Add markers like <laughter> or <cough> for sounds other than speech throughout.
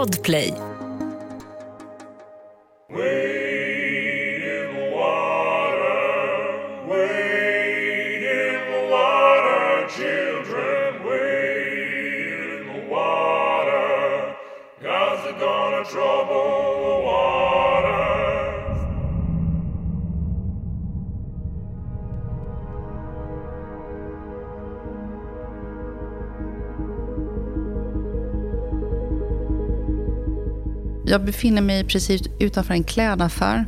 Podplay. Jag befinner mig precis utanför en klädaffär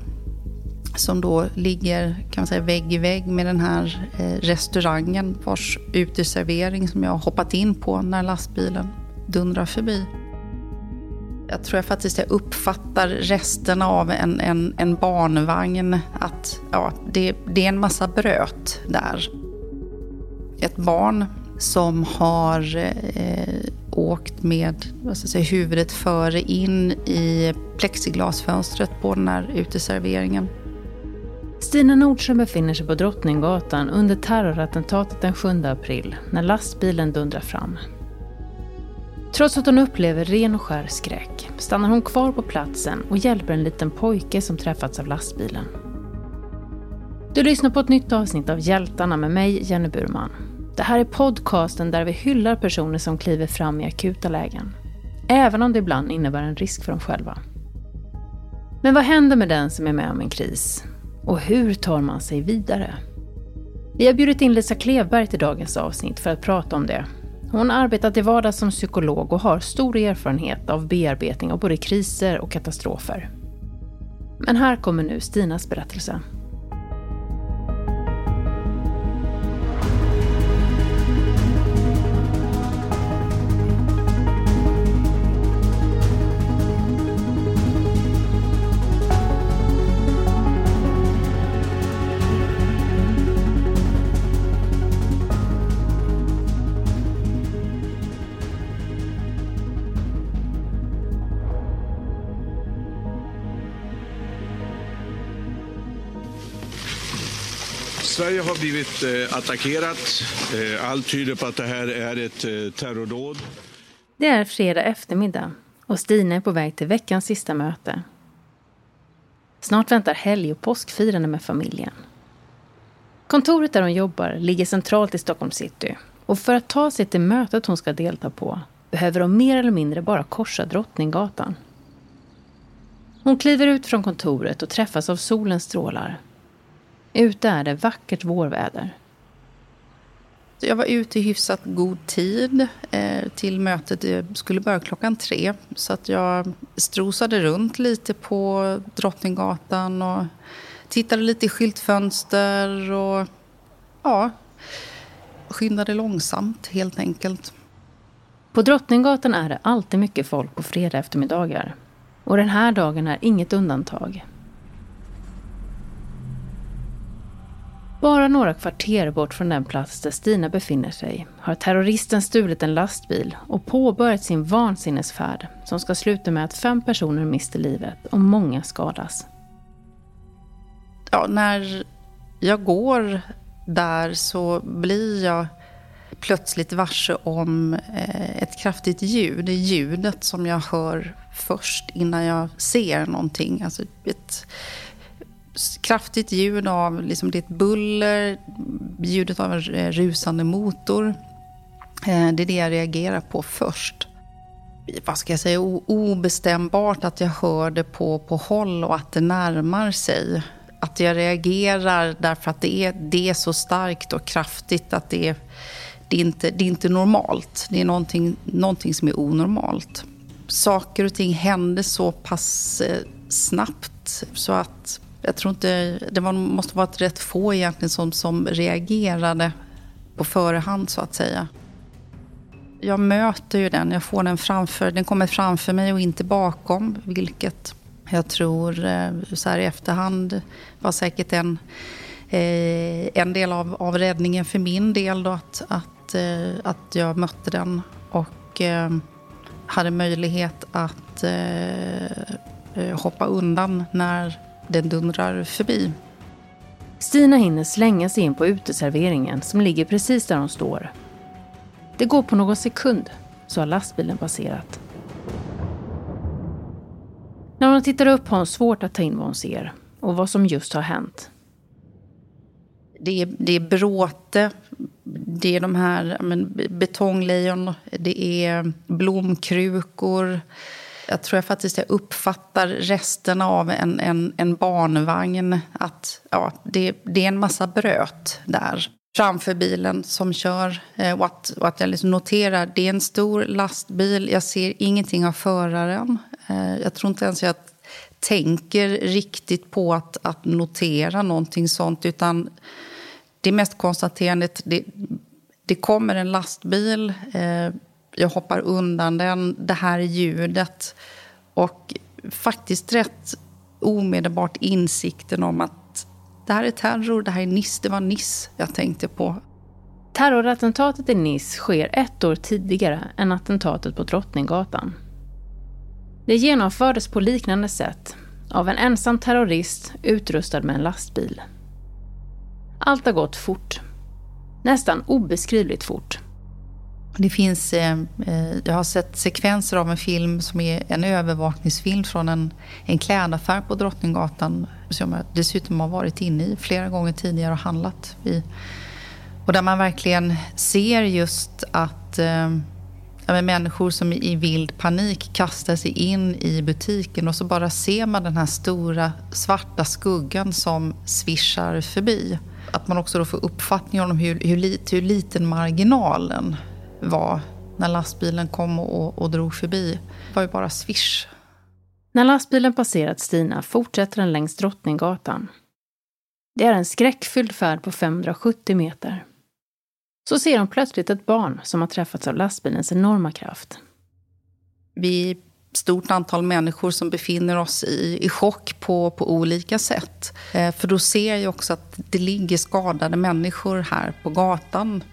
som då ligger kan man säga, vägg i vägg med den här eh, restaurangen vars uteservering som jag har hoppat in på när lastbilen dundrar förbi. Jag tror jag faktiskt jag uppfattar resten av en, en, en barnvagn att ja, det, det är en massa bröt där. Ett barn som har eh, åkt med vad ska jag säga, huvudet före in i plexiglasfönstret på den här uteserveringen. Stina Nordström befinner sig på Drottninggatan under terrorattentatet den 7 april när lastbilen dundrar fram. Trots att hon upplever ren och skär skräck stannar hon kvar på platsen och hjälper en liten pojke som träffats av lastbilen. Du lyssnar på ett nytt avsnitt av Hjältarna med mig, Jenny Burman. Det här är podcasten där vi hyllar personer som kliver fram i akuta lägen. Även om det ibland innebär en risk för dem själva. Men vad händer med den som är med om en kris? Och hur tar man sig vidare? Vi har bjudit in Lisa Klevberg till dagens avsnitt för att prata om det. Hon har arbetat i vardags som psykolog och har stor erfarenhet av bearbetning av både kriser och katastrofer. Men här kommer nu Stinas berättelse. Sverige har blivit eh, attackerat. Eh, allt tyder på att det här är ett eh, terrordåd. Det är fredag eftermiddag och Stina är på väg till veckans sista möte. Snart väntar helg och påskfirande med familjen. Kontoret där hon jobbar ligger centralt i Stockholm city och för att ta sig till mötet hon ska delta på behöver hon mer eller mindre bara korsa Drottninggatan. Hon kliver ut från kontoret och träffas av solens strålar Ute är det vackert vårväder. Jag var ute i hyfsat god tid eh, till mötet. Det skulle börja klockan tre. Så att jag strosade runt lite på Drottninggatan och tittade lite i skyltfönster och ja, skyndade långsamt helt enkelt. På Drottninggatan är det alltid mycket folk på fredag eftermiddagar. Och den här dagen är inget undantag. Bara några kvarter bort från den plats där Stina befinner sig har terroristen stulit en lastbil och påbörjat sin vansinnesfärd som ska sluta med att fem personer mister livet och många skadas. Ja, när jag går där så blir jag plötsligt varse om eh, ett kraftigt ljud. Det är ljudet som jag hör först innan jag ser någonting. Alltså ett kraftigt ljud av liksom det buller, ljudet av en eh, rusande motor. Eh, det är det jag reagerar på först. Vad ska jag säga, obestämbart att jag hör det på, på håll och att det närmar sig. Att jag reagerar därför att det är, det är så starkt och kraftigt att det är, det är, inte, det är inte normalt. Det är någonting, någonting som är onormalt. Saker och ting händer så pass eh, snabbt så att jag tror inte, det var, måste varit rätt få egentligen som, som reagerade på förhand så att säga. Jag möter ju den, jag får den framför, den kommer framför mig och inte bakom. Vilket jag tror eh, så här i efterhand var säkert en, eh, en del av, av räddningen för min del. Då, att, att, eh, att jag mötte den och hade möjlighet att hoppa undan när den dundrar förbi. Stina hinner slänga sig in på uteserveringen som ligger precis där hon står. Det går på någon sekund så har lastbilen passerat. hon tittar upp har hon svårt att ta in vad hon ser och vad som just har hänt. Det är, det är bråte, det är de här men, betonglejon, det är blomkrukor. Jag tror jag faktiskt jag uppfattar resten av en, en, en barnvagn. Att ja, det, det är en massa bröt där framför bilen som kör. Eh, och att, och att jag liksom noterar det är en stor lastbil. Jag ser ingenting av föraren. Eh, jag tror inte ens jag tänker riktigt på att, att notera någonting sånt. Utan det mest konstaterandet, det, det kommer en lastbil. Eh, jag hoppar undan den. Det här är ljudet. Och faktiskt rätt omedelbart insikten om att det här är terror, det här är Nice, det var Nice jag tänkte på. Terrorattentatet i Nice sker ett år tidigare än attentatet på Drottninggatan. Det genomfördes på liknande sätt av en ensam terrorist utrustad med en lastbil. Allt har gått fort. Nästan obeskrivligt fort. Det finns, eh, eh, jag har sett sekvenser av en film som är en övervakningsfilm från en, en klädaffär på Drottninggatan som jag dessutom har varit inne i flera gånger tidigare och handlat i. Och där man verkligen ser just att eh, ja, människor som i vild panik kastar sig in i butiken och så bara ser man den här stora svarta skuggan som svischar förbi. Att man också då får uppfattning om hur, hur, lit, hur liten marginalen var när lastbilen kom och, och drog förbi. Det var ju bara swish. När lastbilen passerat Stina fortsätter den längs Drottninggatan. Det är en skräckfylld färd på 570 meter. Så ser hon plötsligt ett barn som har träffats av lastbilens enorma kraft. Vi är ett stort antal människor som befinner oss i, i chock på, på olika sätt. Eh, för då ser jag också att det ligger skadade människor här på gatan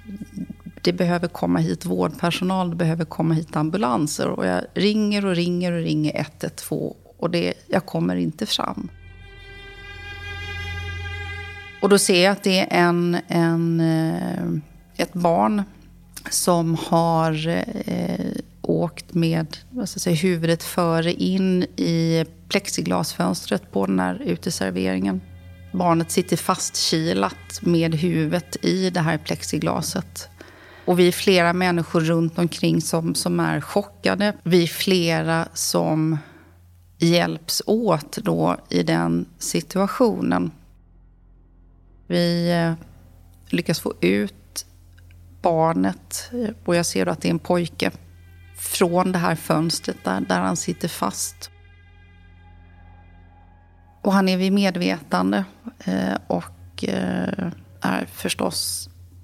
det behöver komma hit vårdpersonal, det behöver komma hit ambulanser. Och jag ringer och ringer och ringer 112 och det, jag kommer inte fram. Och då ser jag att det är en, en, eh, ett barn som har eh, åkt med vad ska jag säga, huvudet före in i plexiglasfönstret på den här uteserveringen. Barnet sitter fastkilat med huvudet i det här plexiglaset. Och vi är flera människor runt omkring som, som är chockade. Vi är flera som hjälps åt då i den situationen. Vi eh, lyckas få ut barnet, och jag ser att det är en pojke, från det här fönstret där, där han sitter fast. Och han är vid medvetande eh, och eh, är förstås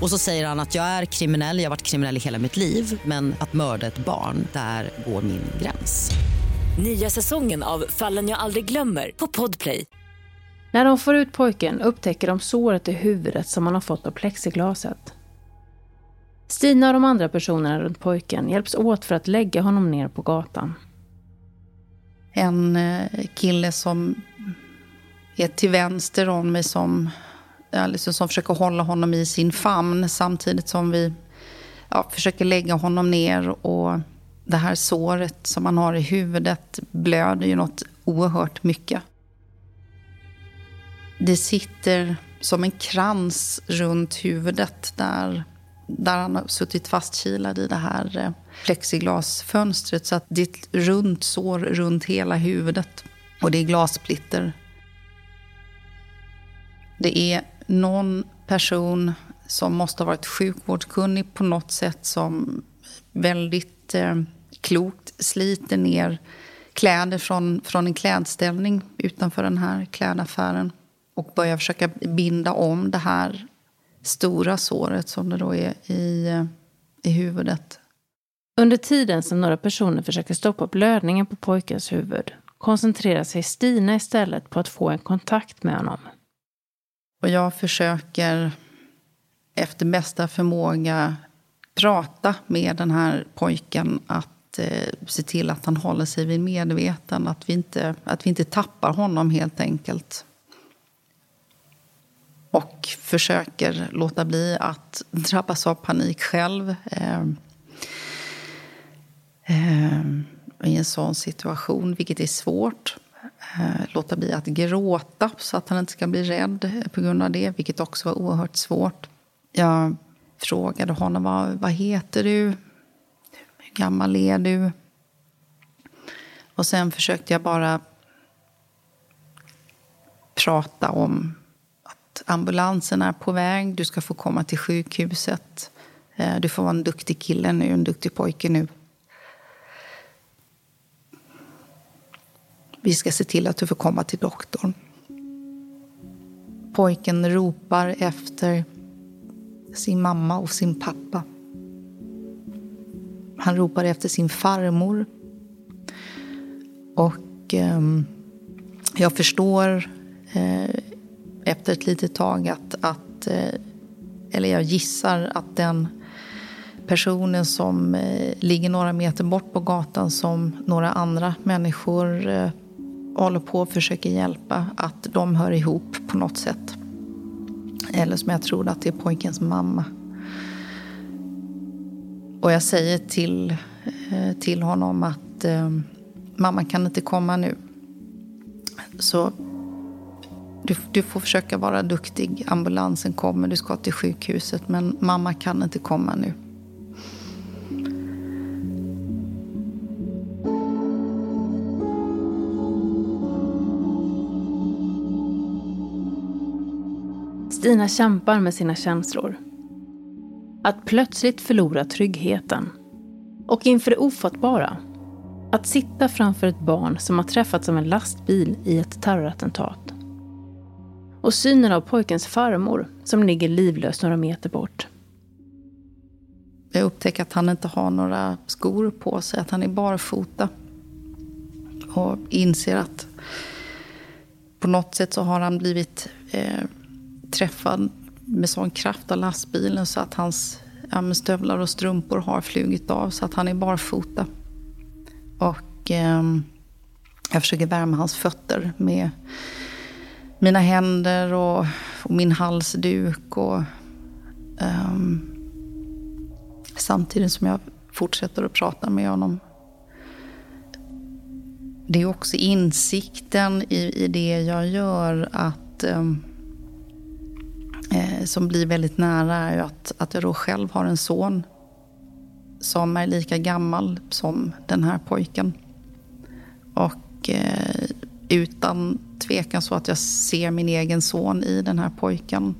Och så säger han att jag är kriminell, jag har varit kriminell i hela mitt liv men att mörda ett barn, där går min gräns. Nya säsongen av Fallen jag aldrig glömmer på Podplay. När de får ut pojken upptäcker de såret i huvudet som han har fått av plexiglaset. Stina och de andra personerna runt pojken hjälps åt för att lägga honom ner på gatan. En eh, kille som är till vänster om mig som Eh, liksom, som försöker hålla honom i sin famn samtidigt som vi ja, försöker lägga honom ner. Och det här såret som han har i huvudet blöder ju något oerhört mycket. Det sitter som en krans runt huvudet där, där han har suttit fastkilad i det här eh, plexiglasfönstret. Så att det är ett runt sår runt hela huvudet. Och det är glassplitter. Det är någon person som måste ha varit sjukvårdskunnig på något sätt som väldigt eh, klokt sliter ner kläder från, från en klädställning utanför den här klädaffären och börjar försöka binda om det här stora såret som det då är i, eh, i huvudet. Under tiden som några personer försöker stoppa blödningen på pojkens huvud koncentrerar sig Stina istället på att få en kontakt med honom. Och jag försöker efter bästa förmåga prata med den här pojken att eh, se till att han håller sig vid medveten. Att vi, inte, att vi inte tappar honom, helt enkelt. Och försöker låta bli att <laughs> drabbas av panik själv. Eh, eh, I en sån situation, vilket är svårt. Eh, låta bli att gråta så att han inte ska bli rädd på grund av det, vilket också var oerhört svårt. Jag frågade honom vad, vad heter du? Hur gammal är du? Och sen försökte jag bara prata om att ambulansen är på väg. Du ska få komma till sjukhuset. Eh, du får vara en duktig kille nu, en duktig pojke nu. Vi ska se till att du får komma till doktorn. Pojken ropar efter sin mamma och sin pappa. Han ropar efter sin farmor. Och eh, jag förstår eh, efter ett litet tag att, att eh, eller jag gissar att den personen som eh, ligger några meter bort på gatan som några andra människor eh, håller på och försöker hjälpa, att de hör ihop på något sätt. Eller som jag tror att det är pojkens mamma. Och jag säger till, eh, till honom att eh, mamma kan inte komma nu. Så du, du, får försöka vara duktig. Ambulansen kommer, du ska till sjukhuset. Men mamma kan inte komma nu. Stina kämpar med sina känslor. Att plötsligt förlora tryggheten. Och inför det ofattbara. Att sitta framför ett barn som har träffats av en lastbil i ett terrorattentat. Och synen av pojkens farmor som ligger livlös några meter bort. Jag upptäcker att han inte har några skor på sig, att han är barfota. Och inser att på något sätt så har han blivit eh, träffad med sån kraft av lastbilen så att hans ja, stövlar och strumpor har flugit av så att han är barfota. Och eh, jag försöker värma hans fötter med mina händer och, och min halsduk. Och, eh, samtidigt som jag fortsätter att prata med honom. Det är också insikten i, i det jag gör att eh, eh, som blir väldigt nära är att, att jag då själv har en son som är lika gammal som den här pojken. Och eh, utan tvekan så att jag ser min egen son i den här pojken.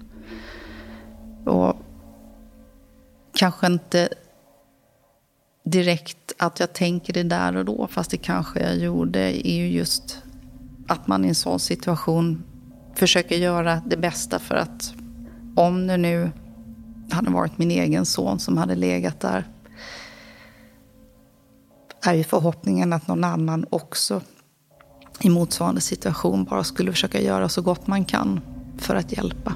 Och kanske inte direkt att jag tänker det där och då, fast det kanske jag gjorde, är ju just att man i en sån situation försöker göra det bästa för att om det nu hade varit min egen son som hade legat där är ju förhoppningen att någon annan också i motsvarande situation bara skulle försöka göra så gott man kan för att hjälpa.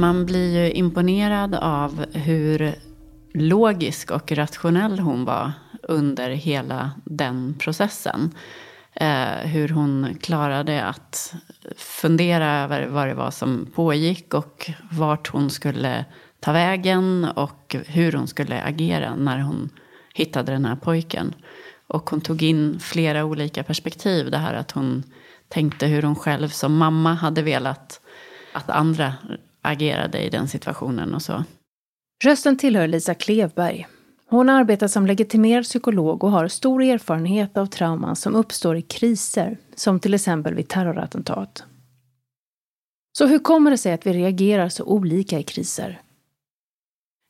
Man blir ju imponerad av hur logisk och rationell hon var under hela den processen. Eh, hur hon klarade att fundera över vad det var som pågick och vart hon skulle ta vägen och hur hon skulle agera när hon hittade den här pojken. Och hon tog in flera olika perspektiv. Det här att hon tänkte hur hon själv som mamma hade velat att andra agerade i den situationen och så. Rösten tillhör Lisa Klevberg. Hon arbetar som legitimerad psykolog och har stor erfarenhet av trauman som uppstår i kriser, som till exempel vid terrorattentat. Så hur kommer det sig att vi reagerar så olika i kriser?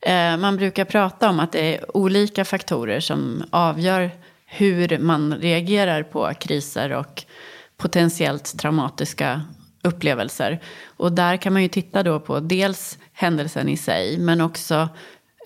Eh, man brukar prata om att det är olika faktorer som avgör hur man reagerar på kriser och potentiellt traumatiska upplevelser. Och där kan man ju titta då på dels händelsen i sig, men också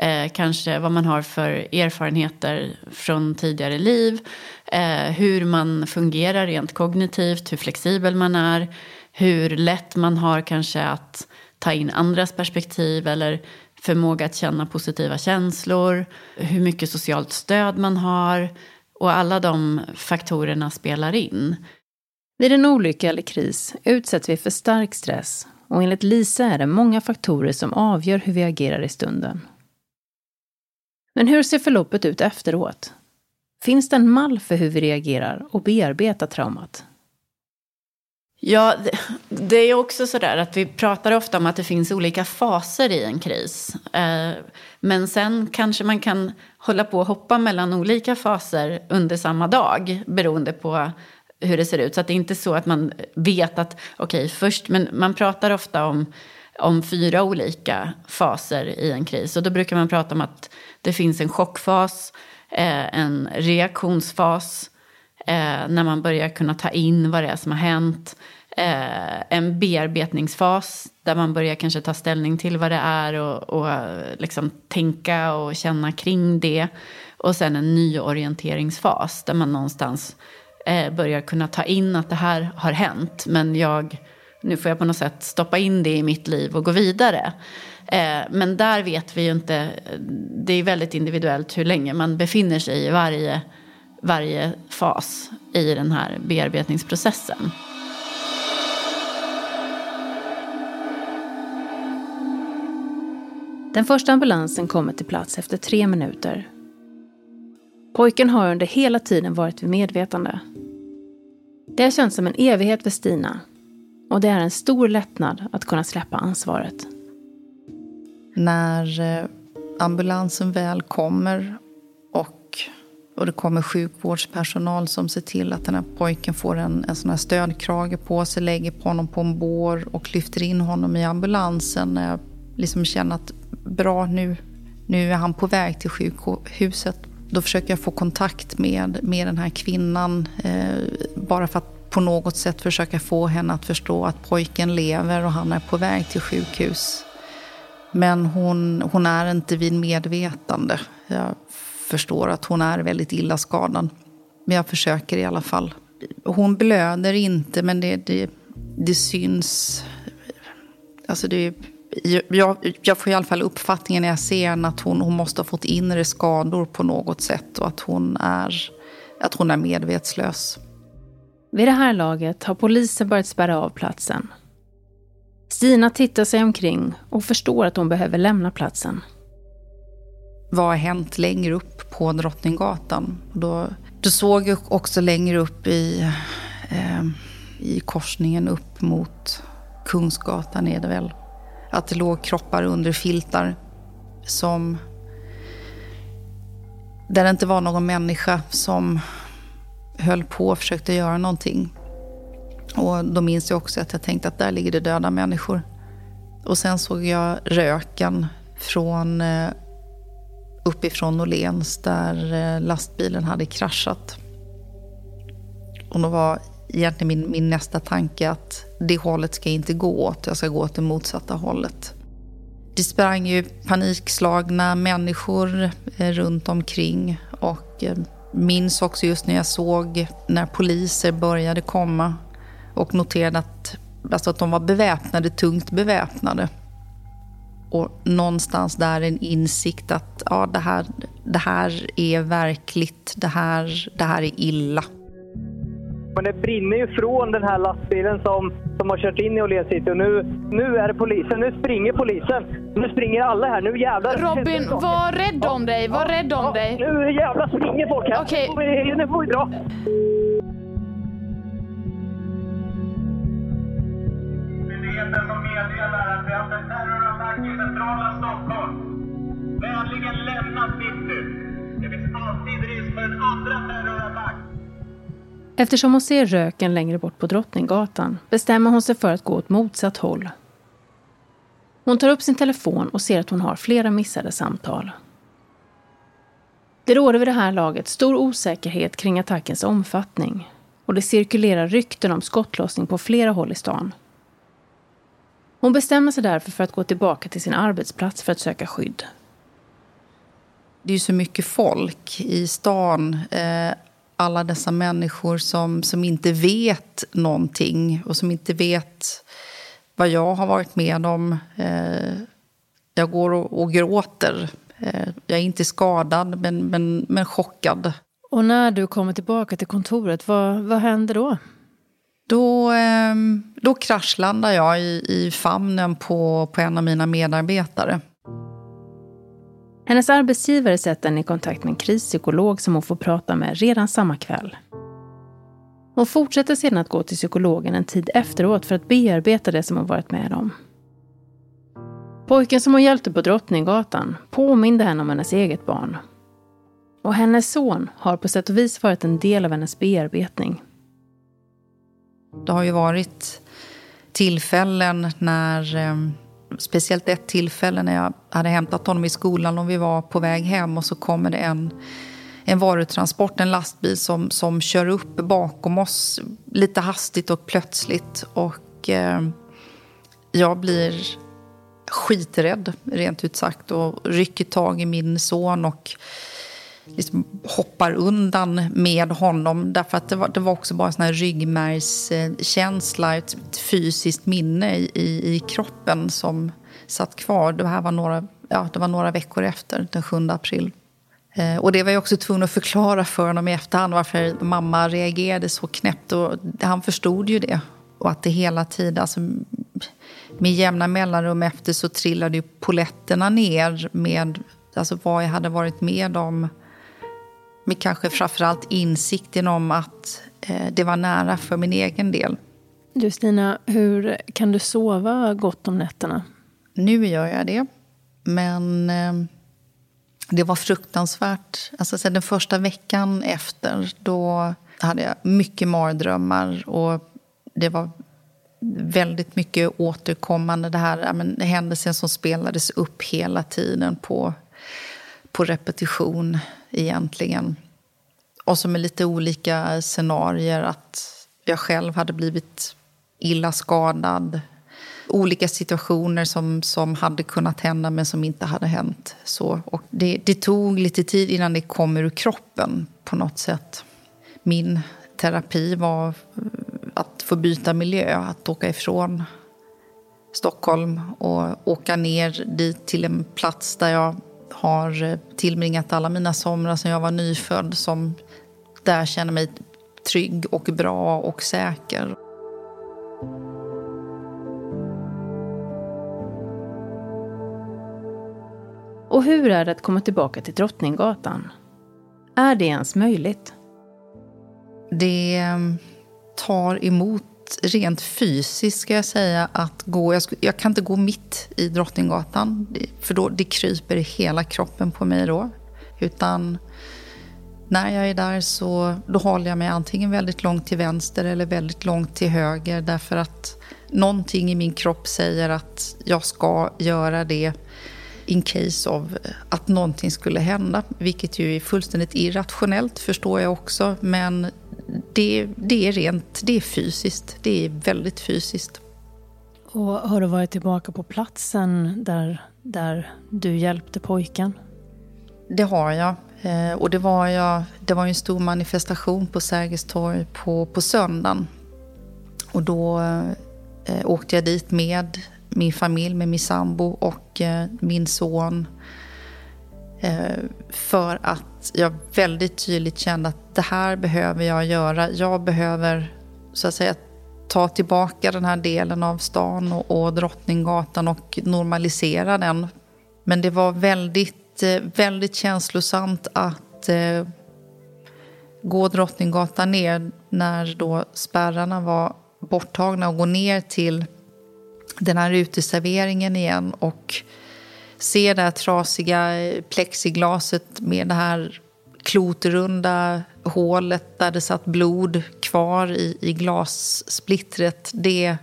eh, kanske vad man har för erfarenheter från tidigare liv, eh, hur man fungerar rent kognitivt, hur flexibel man är, hur lätt man har kanske att ta in andras perspektiv eller förmåga att känna positiva känslor, hur mycket socialt stöd man har och alla de faktorerna spelar in. Vid en olycka eller kris utsätts vi för stark stress och enligt Lisa är det många faktorer som avgör hur vi agerar i stunden. Men hur ser förloppet ut efteråt? Finns det en mall för hur vi reagerar och bearbetar traumat? Ja, det är också sådär att vi pratar ofta om att det finns olika faser i en kris. Eh, men sen kanske man kan hålla på och hoppa mellan olika faser under samma dag beroende på hur det ser ut. Så att det är inte så att man vet att, okej, okay, först, men man pratar ofta om, om fyra olika faser i en kris. Och då brukar man prata om att det finns en chockfas, eh, en reaktionsfas, eh, när man börjar kunna ta in vad det är som har hänt. Eh, en bearbetningsfas där man börjar kanske ta ställning till vad det är och, och liksom tänka och känna kring det. Och sen en nyorienteringsfas där man någonstans eh, börjar kunna ta in att det här har hänt. Men jag, nu får jag på något sätt stoppa in det i mitt liv och gå vidare. Eh, men där vet vi ju inte, det är väldigt individuellt hur länge man befinner sig i varje, varje fas i den här bearbetningsprocessen. Den första ambulansen kommer till plats efter tre minuter. Pojken har under hela tiden varit vid medvetande. Det har känts som en evighet för Stina och det är en stor lättnad att kunna släppa ansvaret. När eh, ambulansen väl kommer och, och det kommer sjukvårdspersonal som ser till att den här pojken får en, en sån här stödkrage på sig, lägger på honom på en bår och lyfter in honom i ambulansen. När jag liksom känner att bra, nu, nu är han på väg till sjukhuset. Då försöker jag få kontakt med, med den här kvinnan. Eh, bara för att på något sätt försöka få henne att förstå att pojken lever och han är på väg till sjukhus. Men hon, hon är inte vid medvetande. Jag förstår att hon är väldigt illa skadad. Men jag försöker i alla fall. Hon blöder inte, men det, det, det syns. Alltså det, jag, jag får i alla fall uppfattningen när jag ser henne att hon, hon måste ha fått inre skador på något sätt och att hon är, att hon är medvetslös. Vid det här laget har polisen börjat spärra av platsen. Stina tittar sig omkring och förstår att hon behöver lämna platsen. Vad har hänt längre upp på Drottninggatan? Då, då såg jag också längre upp i, eh, i korsningen upp mot Kungsgatan är det väl. Att det låg kroppar under filtar som... Där det inte var någon människa som höll på och försökte göra någonting. Och då minns jag också att jag tänkte att där ligger det döda människor. Och sen såg jag röken från eh, uppifrån Åhléns där eh, lastbilen hade kraschat. Och då var egentligen min, min nästa tanke att det hållet ska jag inte gå åt, jag ska gå åt det motsatta hållet. Det sprang ju panikslagna människor eh, runt omkring och eh, minns också just när jag såg när poliser började komma och noterade att, alltså att de var beväpnade, tungt beväpnade. Och någonstans där en insikt att ja, det, här, det här är verkligt, det här, det här är illa. Men det brinner ju från den här lastbilen som, som har kört in i Åhléns city och nu, nu är det polisen. Nu springer polisen. Nu springer alla här. Nu jävlar. Robin, var rädd om dig. Var rädd om ja, dig. Nu jävlar springer folk här. Okej. Okay. Nu får vi dra. Myndigheten som meddelar att vi haft en terrorattack i centrala Stockholm. Vänligen lämna city. Det finns alltid risk för en andra terrorattack. Eftersom hon ser röken längre bort på Drottninggatan bestämmer hon sig för att gå åt motsatt håll. Hon tar upp sin telefon och ser att hon har flera missade samtal. Det råder vid det här laget stor osäkerhet kring attackens omfattning och det cirkulerar rykten om skottlossning på flera håll i stan. Hon bestämmer sig därför för att gå tillbaka till sin arbetsplats för att söka skydd. Det är ju så mycket folk i stan. Eh, alla dessa människor som, som inte vet någonting och som inte vet vad jag har varit med om. Eh, jag går och, och gråter. Eh, jag är inte skadad, men, men, men chockad. Och när du kommer tillbaka till kontoret, vad, vad händer då? Då, eh, då kraschlandar jag i, i famnen på, på en av mina medarbetare. Hennes arbetsgivare sätter henne i kontakt med en krispsykolog som hon får prata med redan samma kväll. Hon fortsätter sedan att gå till psykologen en tid efteråt för att bearbeta det som hon varit med om. Pojken som hon hjälpte på Drottninggatan påminde henne om hennes eget barn. Och hennes son har på sätt och vis varit en del av hennes bearbetning. Det har ju varit tillfällen när ehm, speciellt ett tillfälle när jag hade hämtat honom i skolan och vi var på väg hem och så kommer det en, en varutransport, en lastbil som, som kör upp bakom oss lite hastigt och plötsligt. Och eh, jag blir skiträdd, rent ut sagt, och rycker tag i min son och liksom hoppar undan med honom. Därför att det var, det var också bara en sån här ryggmärgskänsla, ett fysiskt minne i, i, kroppen som satt kvar. Det här var några, ja, det var några veckor efter, den 7 april. Eh, och det var jag också tvungen att förklara för honom i efterhand varför mamma reagerade så knäppt. Och han förstod ju det. Och att det hela tiden, alltså, med jämna mellanrum efter så trillade ju poletterna ner med alltså, vad jag hade varit med om med kanske framförallt insikten om att eh, det var nära för min egen del. Du Stina, hur kan du sova gott om nätterna? Nu gör jag det. Men eh, det var fruktansvärt. Alltså, den första veckan efter då hade jag mycket mardrömmar. Och det var väldigt mycket återkommande. Det här men, händelsen som spelades upp hela tiden på, på repetition egentligen. Och så med lite olika scenarier. Att jag själv hade blivit illa skadad. Olika situationer som, som hade kunnat hända men som inte hade hänt. Så, och det, det tog lite tid innan det kom ur kroppen på något sätt. Min terapi var att få byta miljö, att åka ifrån Stockholm och åka ner dit till en plats där jag har eh, tillbringat alla mina somrar sedan jag var nyfödd. Som där känner mig trygg och bra och säker. Och hur är det att komma tillbaka till Drottninggatan? Är det ens möjligt? Det eh, tar emot rent fysiskt ska jag säga att gå. Jag, jag, kan inte gå mitt i Drottninggatan för då, det kryper i hela kroppen på mig då. Utan när jag är där så då håller jag mig antingen väldigt långt till vänster eller väldigt långt till höger därför att någonting i min kropp säger att jag ska göra det in case of att någonting skulle hända. Vilket ju är fullständigt irrationellt förstår jag också. Men det, det är rent, det är fysiskt. Det är väldigt fysiskt. Och har du varit tillbaka på platsen där, där du hjälpte pojken? Det har jag. Eh, och det var, jag, det var en stor manifestation på Sergels torg på, på söndagen. Och då eh, åkte jag dit med min familj, med min sambo och eh, min son. Eh, för att jag väldigt tydligt kände att det här behöver jag göra. Jag behöver så att säga ta tillbaka den här delen av stan och, och Drottninggatan och normalisera den. Men det var väldigt, eh, väldigt känslosamt att eh, gå Drottninggatan ner när då spärrarna var borttagna och gå ner till den här uteserveringen igen och se det här trasiga plexiglaset med det här klotrunda hålet där det satt blod kvar i, i glassplittret. Det,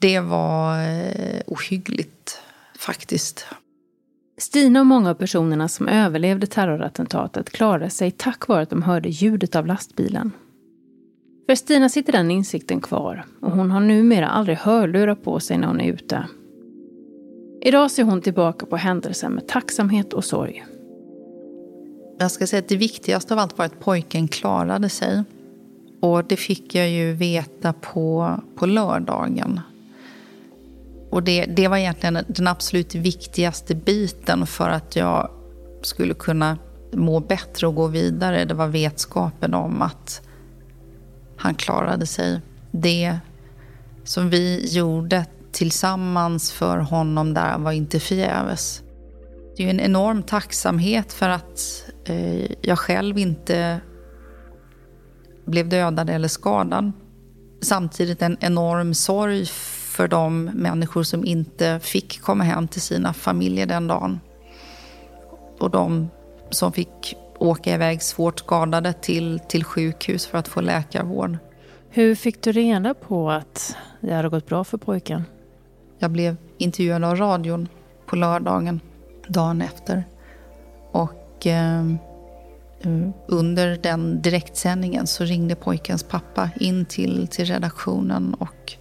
det var eh, ohyggligt, faktiskt. Stina och många av personerna som överlevde terrorattentatet klarade sig tack vare att de hörde ljudet av lastbilen. För Stina sitter den insikten kvar och hon har numera aldrig hörlurar på sig när hon är ute. Idag ser hon tillbaka på händelsen med tacksamhet och sorg. Jag ska säga att det viktigaste av allt var att pojken klarade sig. Och det fick jag ju veta på, på lördagen. Och det, det var egentligen den absolut viktigaste biten för att jag skulle kunna må bättre och gå vidare. Det var vetskapen om att han klarade sig. Det som vi gjorde tillsammans för honom där var inte förgäves. Det är ju en enorm tacksamhet för att eh, jag själv inte blev dödad eller skadad. Samtidigt en enorm sorg för de människor som inte fick komma hem till sina familjer den dagen. Och de som fick åka iväg svårt skadade till, till sjukhus för att få läkarvård. Hur fick du reda på att det hade gått bra för pojken? Jag blev intervjuad av radion på lördagen, dagen efter. Och eh, under den direktsändningen så ringde pojkens pappa in till, till redaktionen och,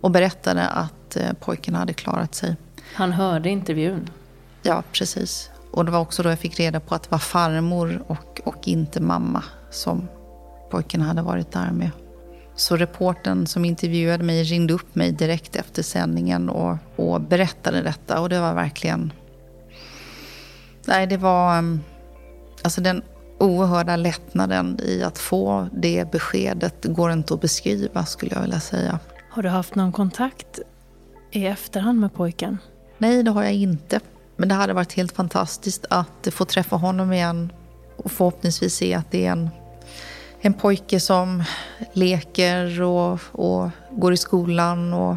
och berättade att eh, pojken hade klarat sig. Han hörde intervjun? Ja, precis. Och det var också då jag fick reda på att det var farmor och, och inte mamma som pojken hade varit där med. Så reporten som intervjuade mig ringde upp mig direkt efter sändningen och, och berättade detta. Och det var verkligen... Nej, det var... Um, alltså den oerhörda lättnaden i att få det beskedet går inte att beskriva skulle jag vilja säga. Har du haft någon kontakt i efterhand med pojken? Nej, det har jag inte. Men det hade varit helt fantastiskt att få träffa honom igen och förhoppningsvis se att det är en, en pojke som leker och, och går i skolan och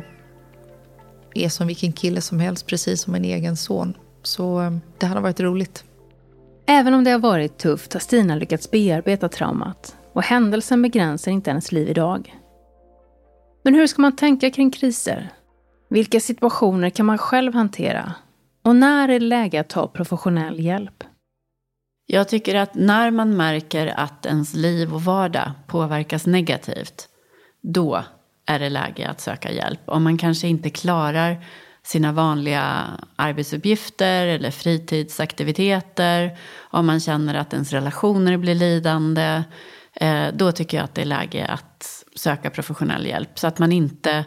är som vilken kille som helst, precis som en egen son. Så eh, det hade varit roligt. Även om det har varit tufft har Stina lyckats bearbeta traumat och händelsen begränsar inte hennes liv idag. Men hur ska man tänka kring kriser? Vilka situationer kan man själv hantera och när är det läge att ta professionell hjälp? Jag tycker att när man märker att ens liv och vardag påverkas negativt, då är det läge att söka hjälp. Om man kanske inte klarar sina vanliga arbetsuppgifter eller fritidsaktiviteter, om man känner att ens relationer blir lidande, eh, då tycker jag att det är läge att söka professionell hjälp. Så att man inte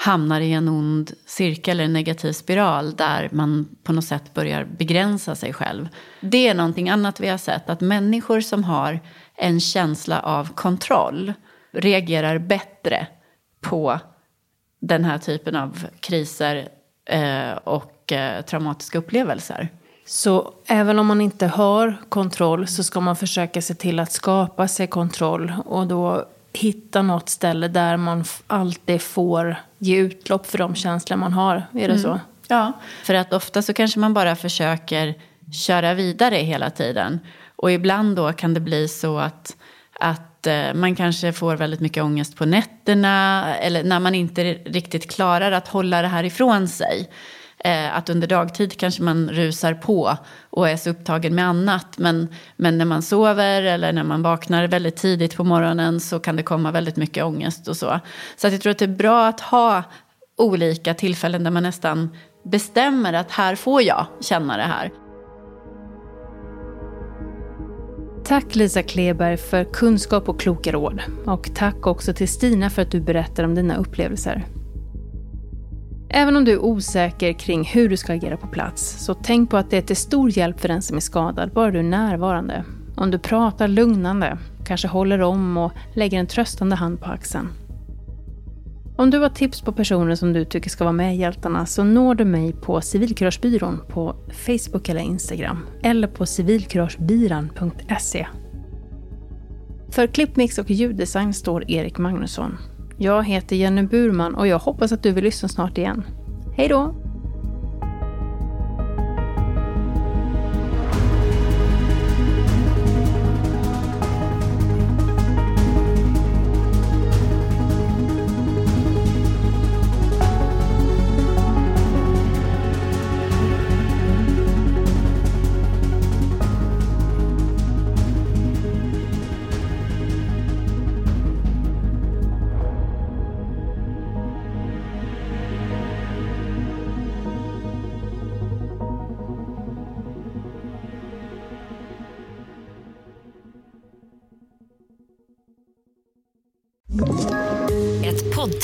hamnar i en ond cirkel eller negativ spiral där man på något sätt börjar begränsa sig själv. Det är någonting annat vi har sett, att människor som har en känsla av kontroll reagerar bättre på den här typen av kriser eh, och eh, traumatiska upplevelser. Så även om man inte har kontroll så ska man försöka se till att skapa sig kontroll och då hitta något ställe där man alltid får ge utlopp för de känslor man har. Är det mm. så? Ja, för att ofta så kanske man bara försöker köra vidare hela tiden. Och ibland då kan det bli så att, att eh, man kanske får väldigt mycket ångest på nätterna eller när man inte riktigt klarar att hålla det här ifrån sig. Eh, att under dagtid kanske man rusar på och är så upptagen med annat. Men, men när man sover eller när man vaknar väldigt tidigt på morgonen så kan det komma väldigt mycket ångest och så. Så att jag tror att det är bra att ha olika tillfällen där man nästan bestämmer att här får jag känna det här. Tack Lisa Kleberg för kunskap och kloka råd. Och tack också till Stina för att du berättar om dina upplevelser. Även om du är osäker kring hur du ska agera på plats, så tänk på att det är till stor hjälp för den som är skadad, bara du är närvarande. Om du pratar lugnande, kanske håller om och lägger en tröstande hand på axeln. Om du har tips på personer som du tycker ska vara med i Hjältarna så når du mig på Civilkuragebyrån på Facebook eller Instagram eller på civilkuragebyran.se. För klippmix och ljuddesign står Erik Magnusson. Jag heter Jenny Burman och jag hoppas att du vill lyssna snart igen. Hej då!